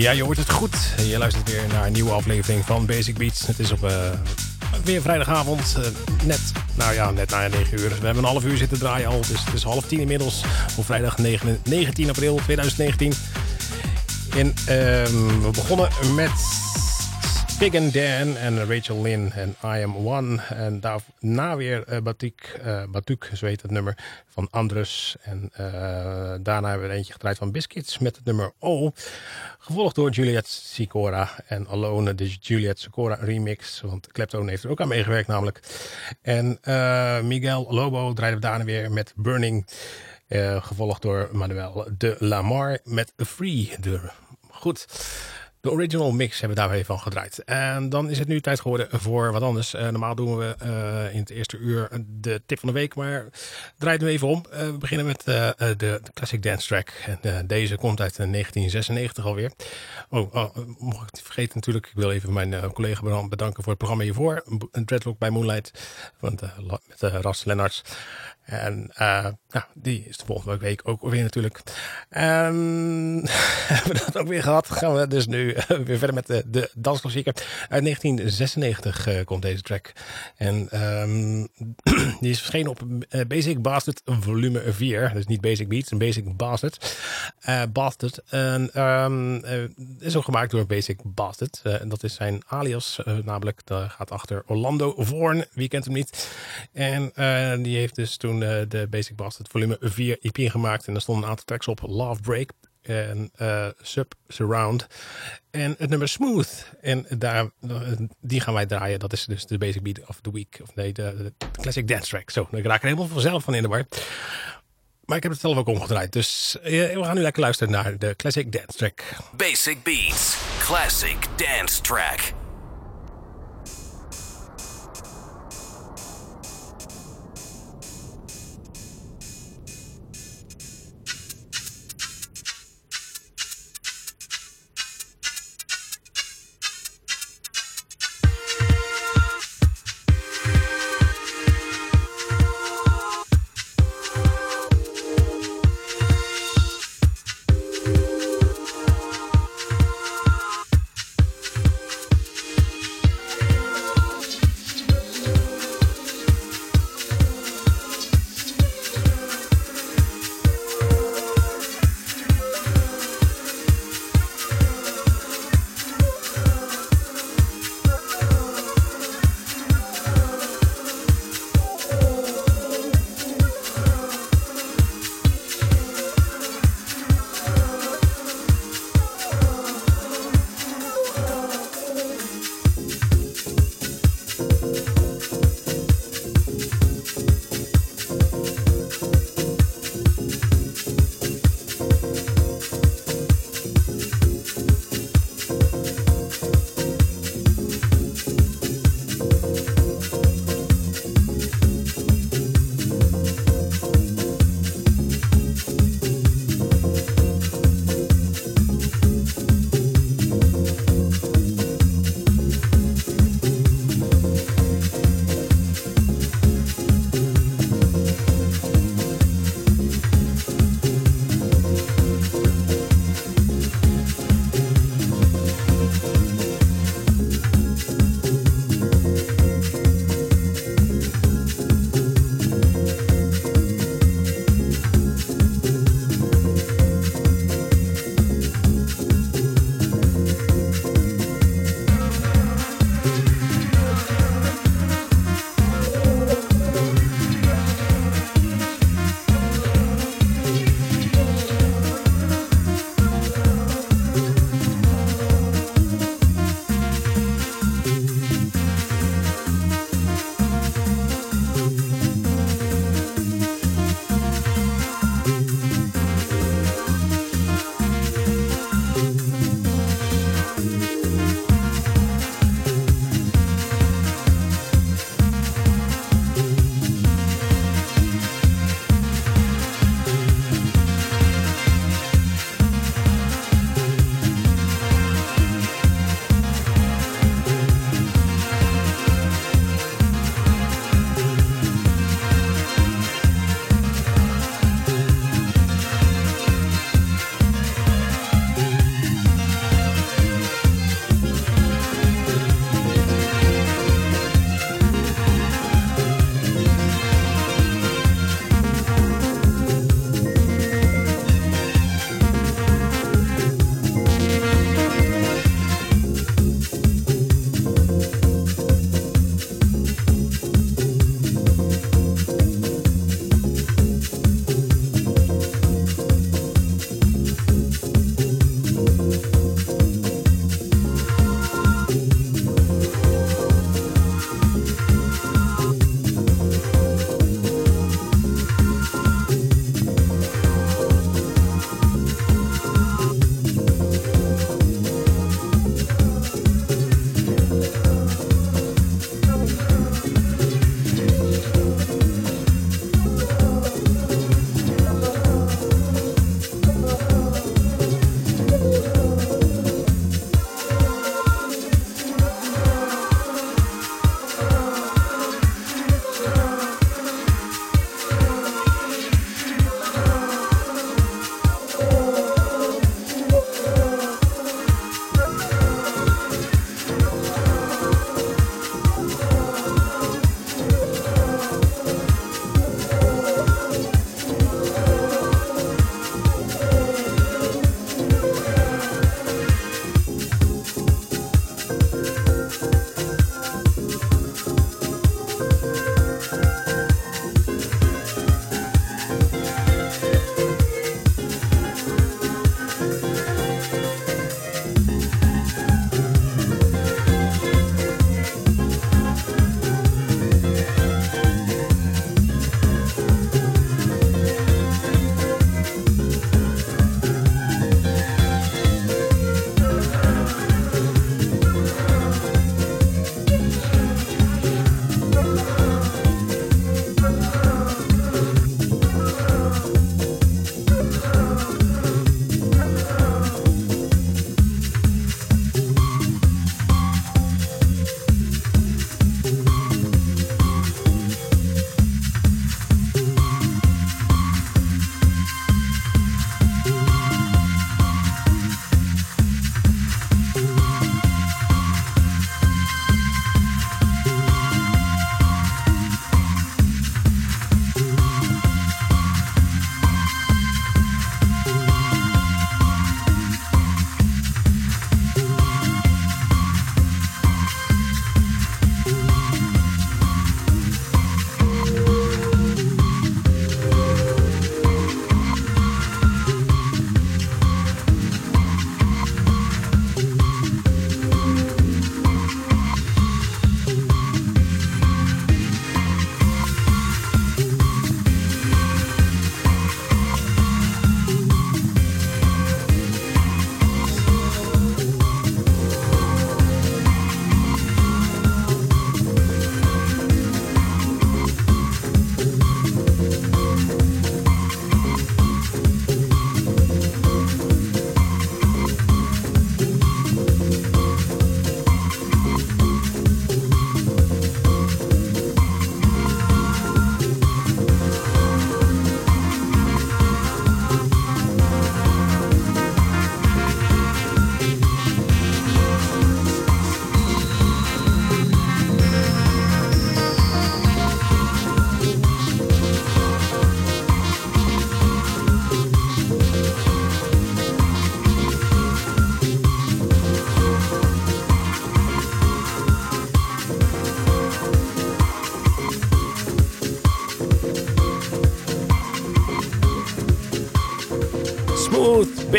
Ja, je hoort het goed. Je luistert weer naar een nieuwe aflevering van Basic Beats. Het is op uh, weer vrijdagavond. Uh, net, nou ja, net na 9 uur. We hebben een half uur zitten draaien al. Dus het is half tien inmiddels. Op vrijdag 9, 19 april 2019. En uh, we begonnen met Big and Dan en Rachel Lynn en I Am One. En daarna weer uh, Batik, uh, Batuk, zo heet het nummer, van Andrus. En uh, daarna hebben we eentje gedraaid van Biscuits met het nummer O. Gevolgd door Juliet Sicora en Alone, de Juliet Sicora remix. Want Kleptone heeft er ook aan meegewerkt namelijk. En Miguel Lobo draaide we daarna weer met Burning. gevolgd door Manuel de Lamar met Free. De, goed. De original mix hebben we daar van gedraaid. En dan is het nu tijd geworden voor wat anders. Uh, normaal doen we uh, in het eerste uur de tip van de week. Maar draaien we even om. Uh, we beginnen met de, de, Classic Dance Track. En, deze komt uit 1996 alweer. Oh, oh, mocht ik het vergeten natuurlijk. Ik wil even mijn collega bedanken voor het programma hiervoor. Dreadlock bij Moonlight. Van, met Ras Lennarts. En uh, nou, die is de volgende week ook weer natuurlijk. En hebben we dat ook weer gehad. Gaan we dus nu weer verder met de, de. Uit 1996 uh, komt deze track. En um, die is verschenen op Basic Bastard volume 4. Dus niet Basic Beats, een Basic Bastard. Bastard. En um, is ook gemaakt door Basic Bastard. en dat is zijn alias. namelijk, daar gaat achter Orlando Vorn. Wie kent hem niet? En die heeft dus toen uh, de Basic Bastard volume 4 EP gemaakt. En daar stonden een aantal tracks op. Love Break en uh, Sub Surround. En het nummer Smooth. En daar, die gaan wij draaien. Dat is dus de Basic Beat of the Week. Of nee, de, Classic Dance Track. Zo, ik raak er helemaal vanzelf van in de war. Maar ik heb het zelf ook omgedraaid. Dus uh, we gaan nu lekker luisteren naar de Classic Dance Track. Basic Beats. Classic Dance Track.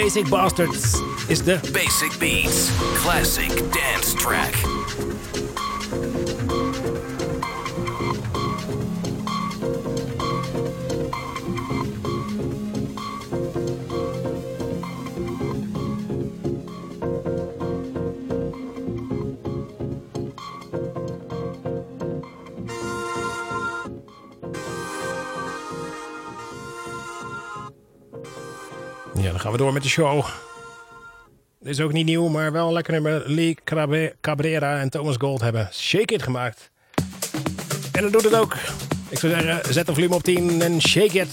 Basic Bastards is de... Basic Beats, classic dance track. Door met de show. Dit is ook niet nieuw, maar wel lekker nummer. Lee Cabre- Cabrera en Thomas Gold hebben Shake It gemaakt. En dat doet het ook. Ik zou zeggen, zet de volume op 10 en shake it.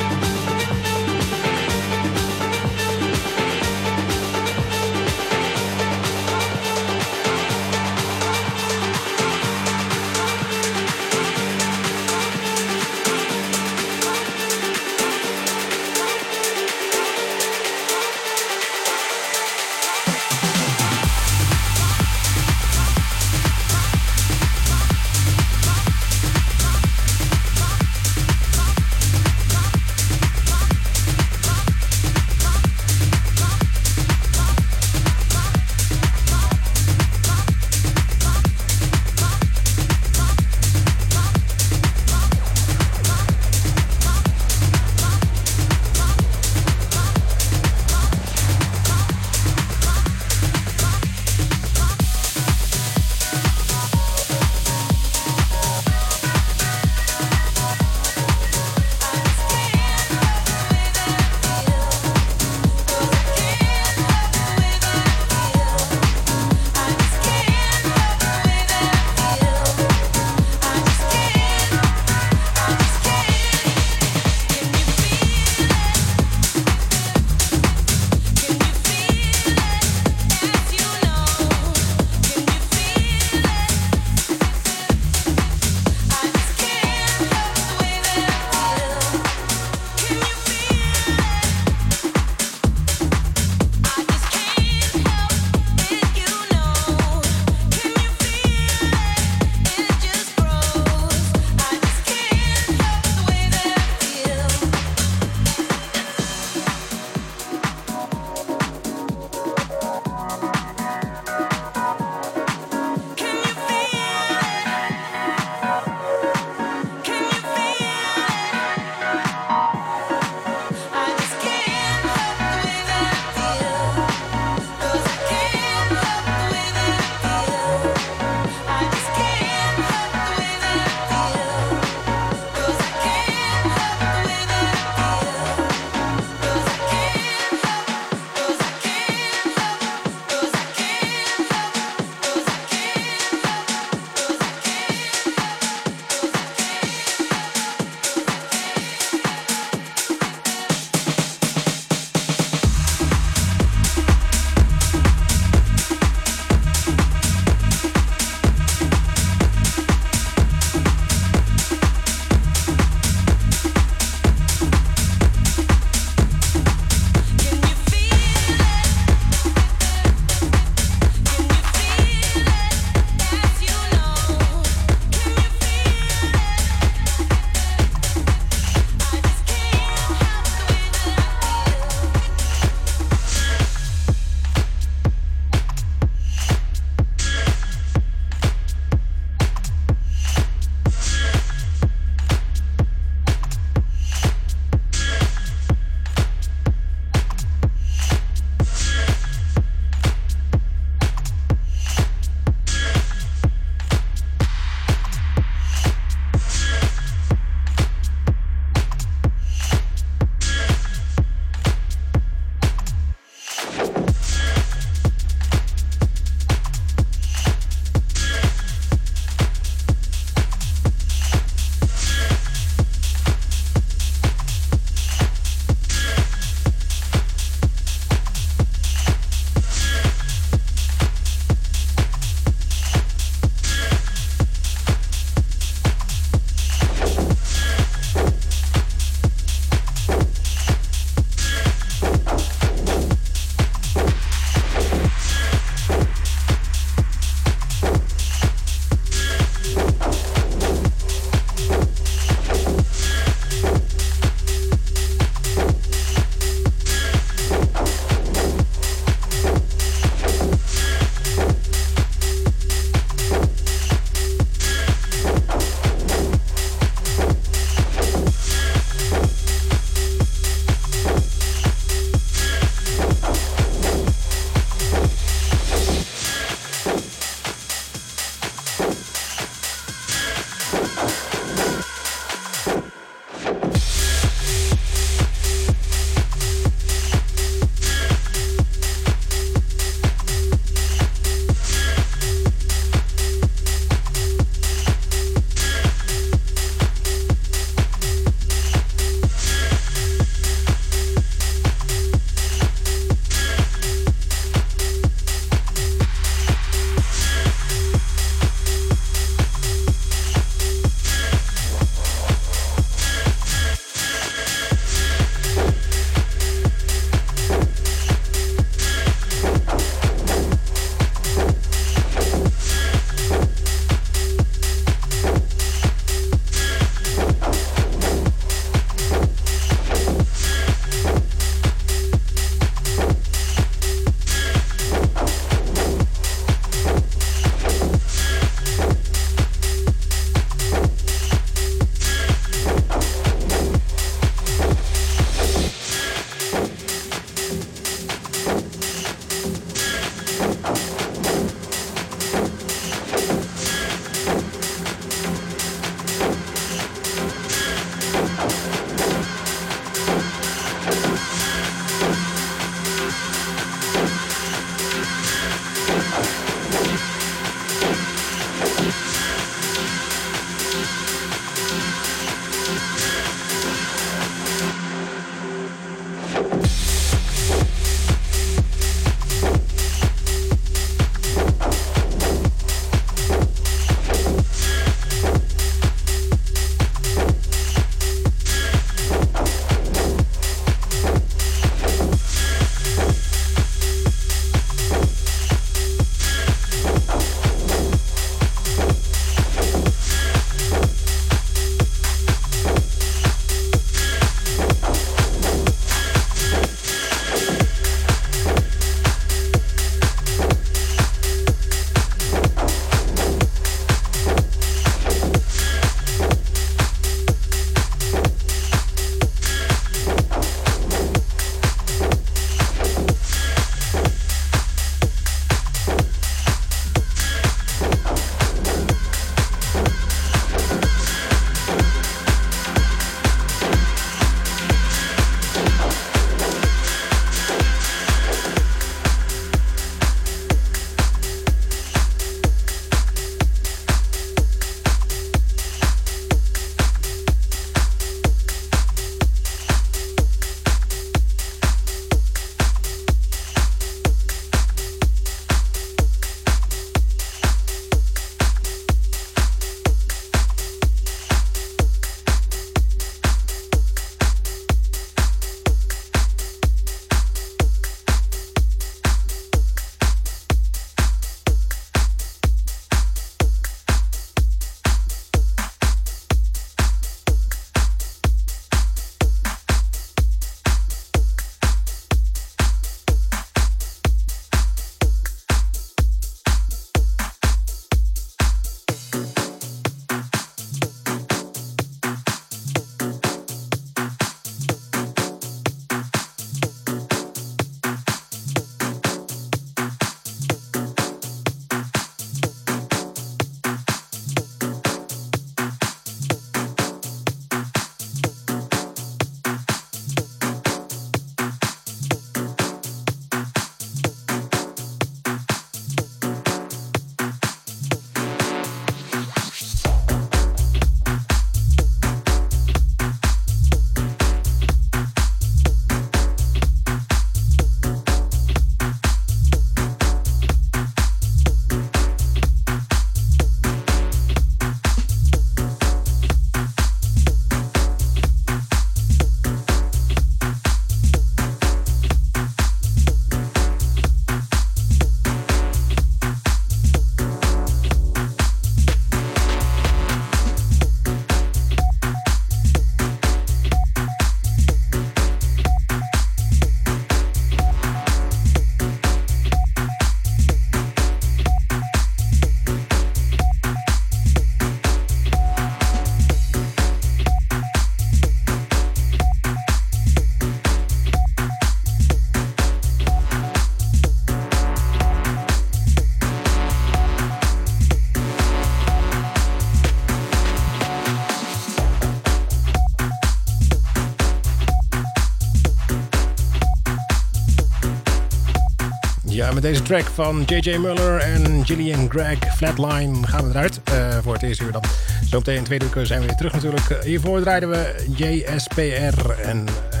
Deze track van J.J. Muller en Gillian Gregg. Flatline gaan we eruit uh, voor het eerste uur dan. Zometeen in tweede uur zijn we weer terug natuurlijk. Hiervoor draaiden we JSPR en uh,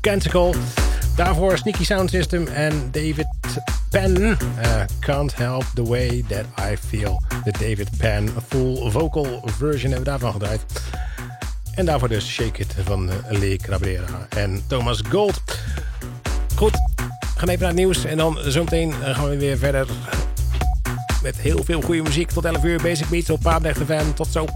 Canticle. Daarvoor Sneaky Sound System en David Penn. Uh, can't help the way that I feel. De David Penn full vocal version hebben we daarvan gedraaid. En daarvoor dus Shake It van Lee Cabrera en Thomas Gold. Goed, gaan even naar het nieuws en dan zometeen gaan we weer verder met heel veel goede muziek. Tot 11 uur Basic Beats op Paapnecht FM. Tot zo.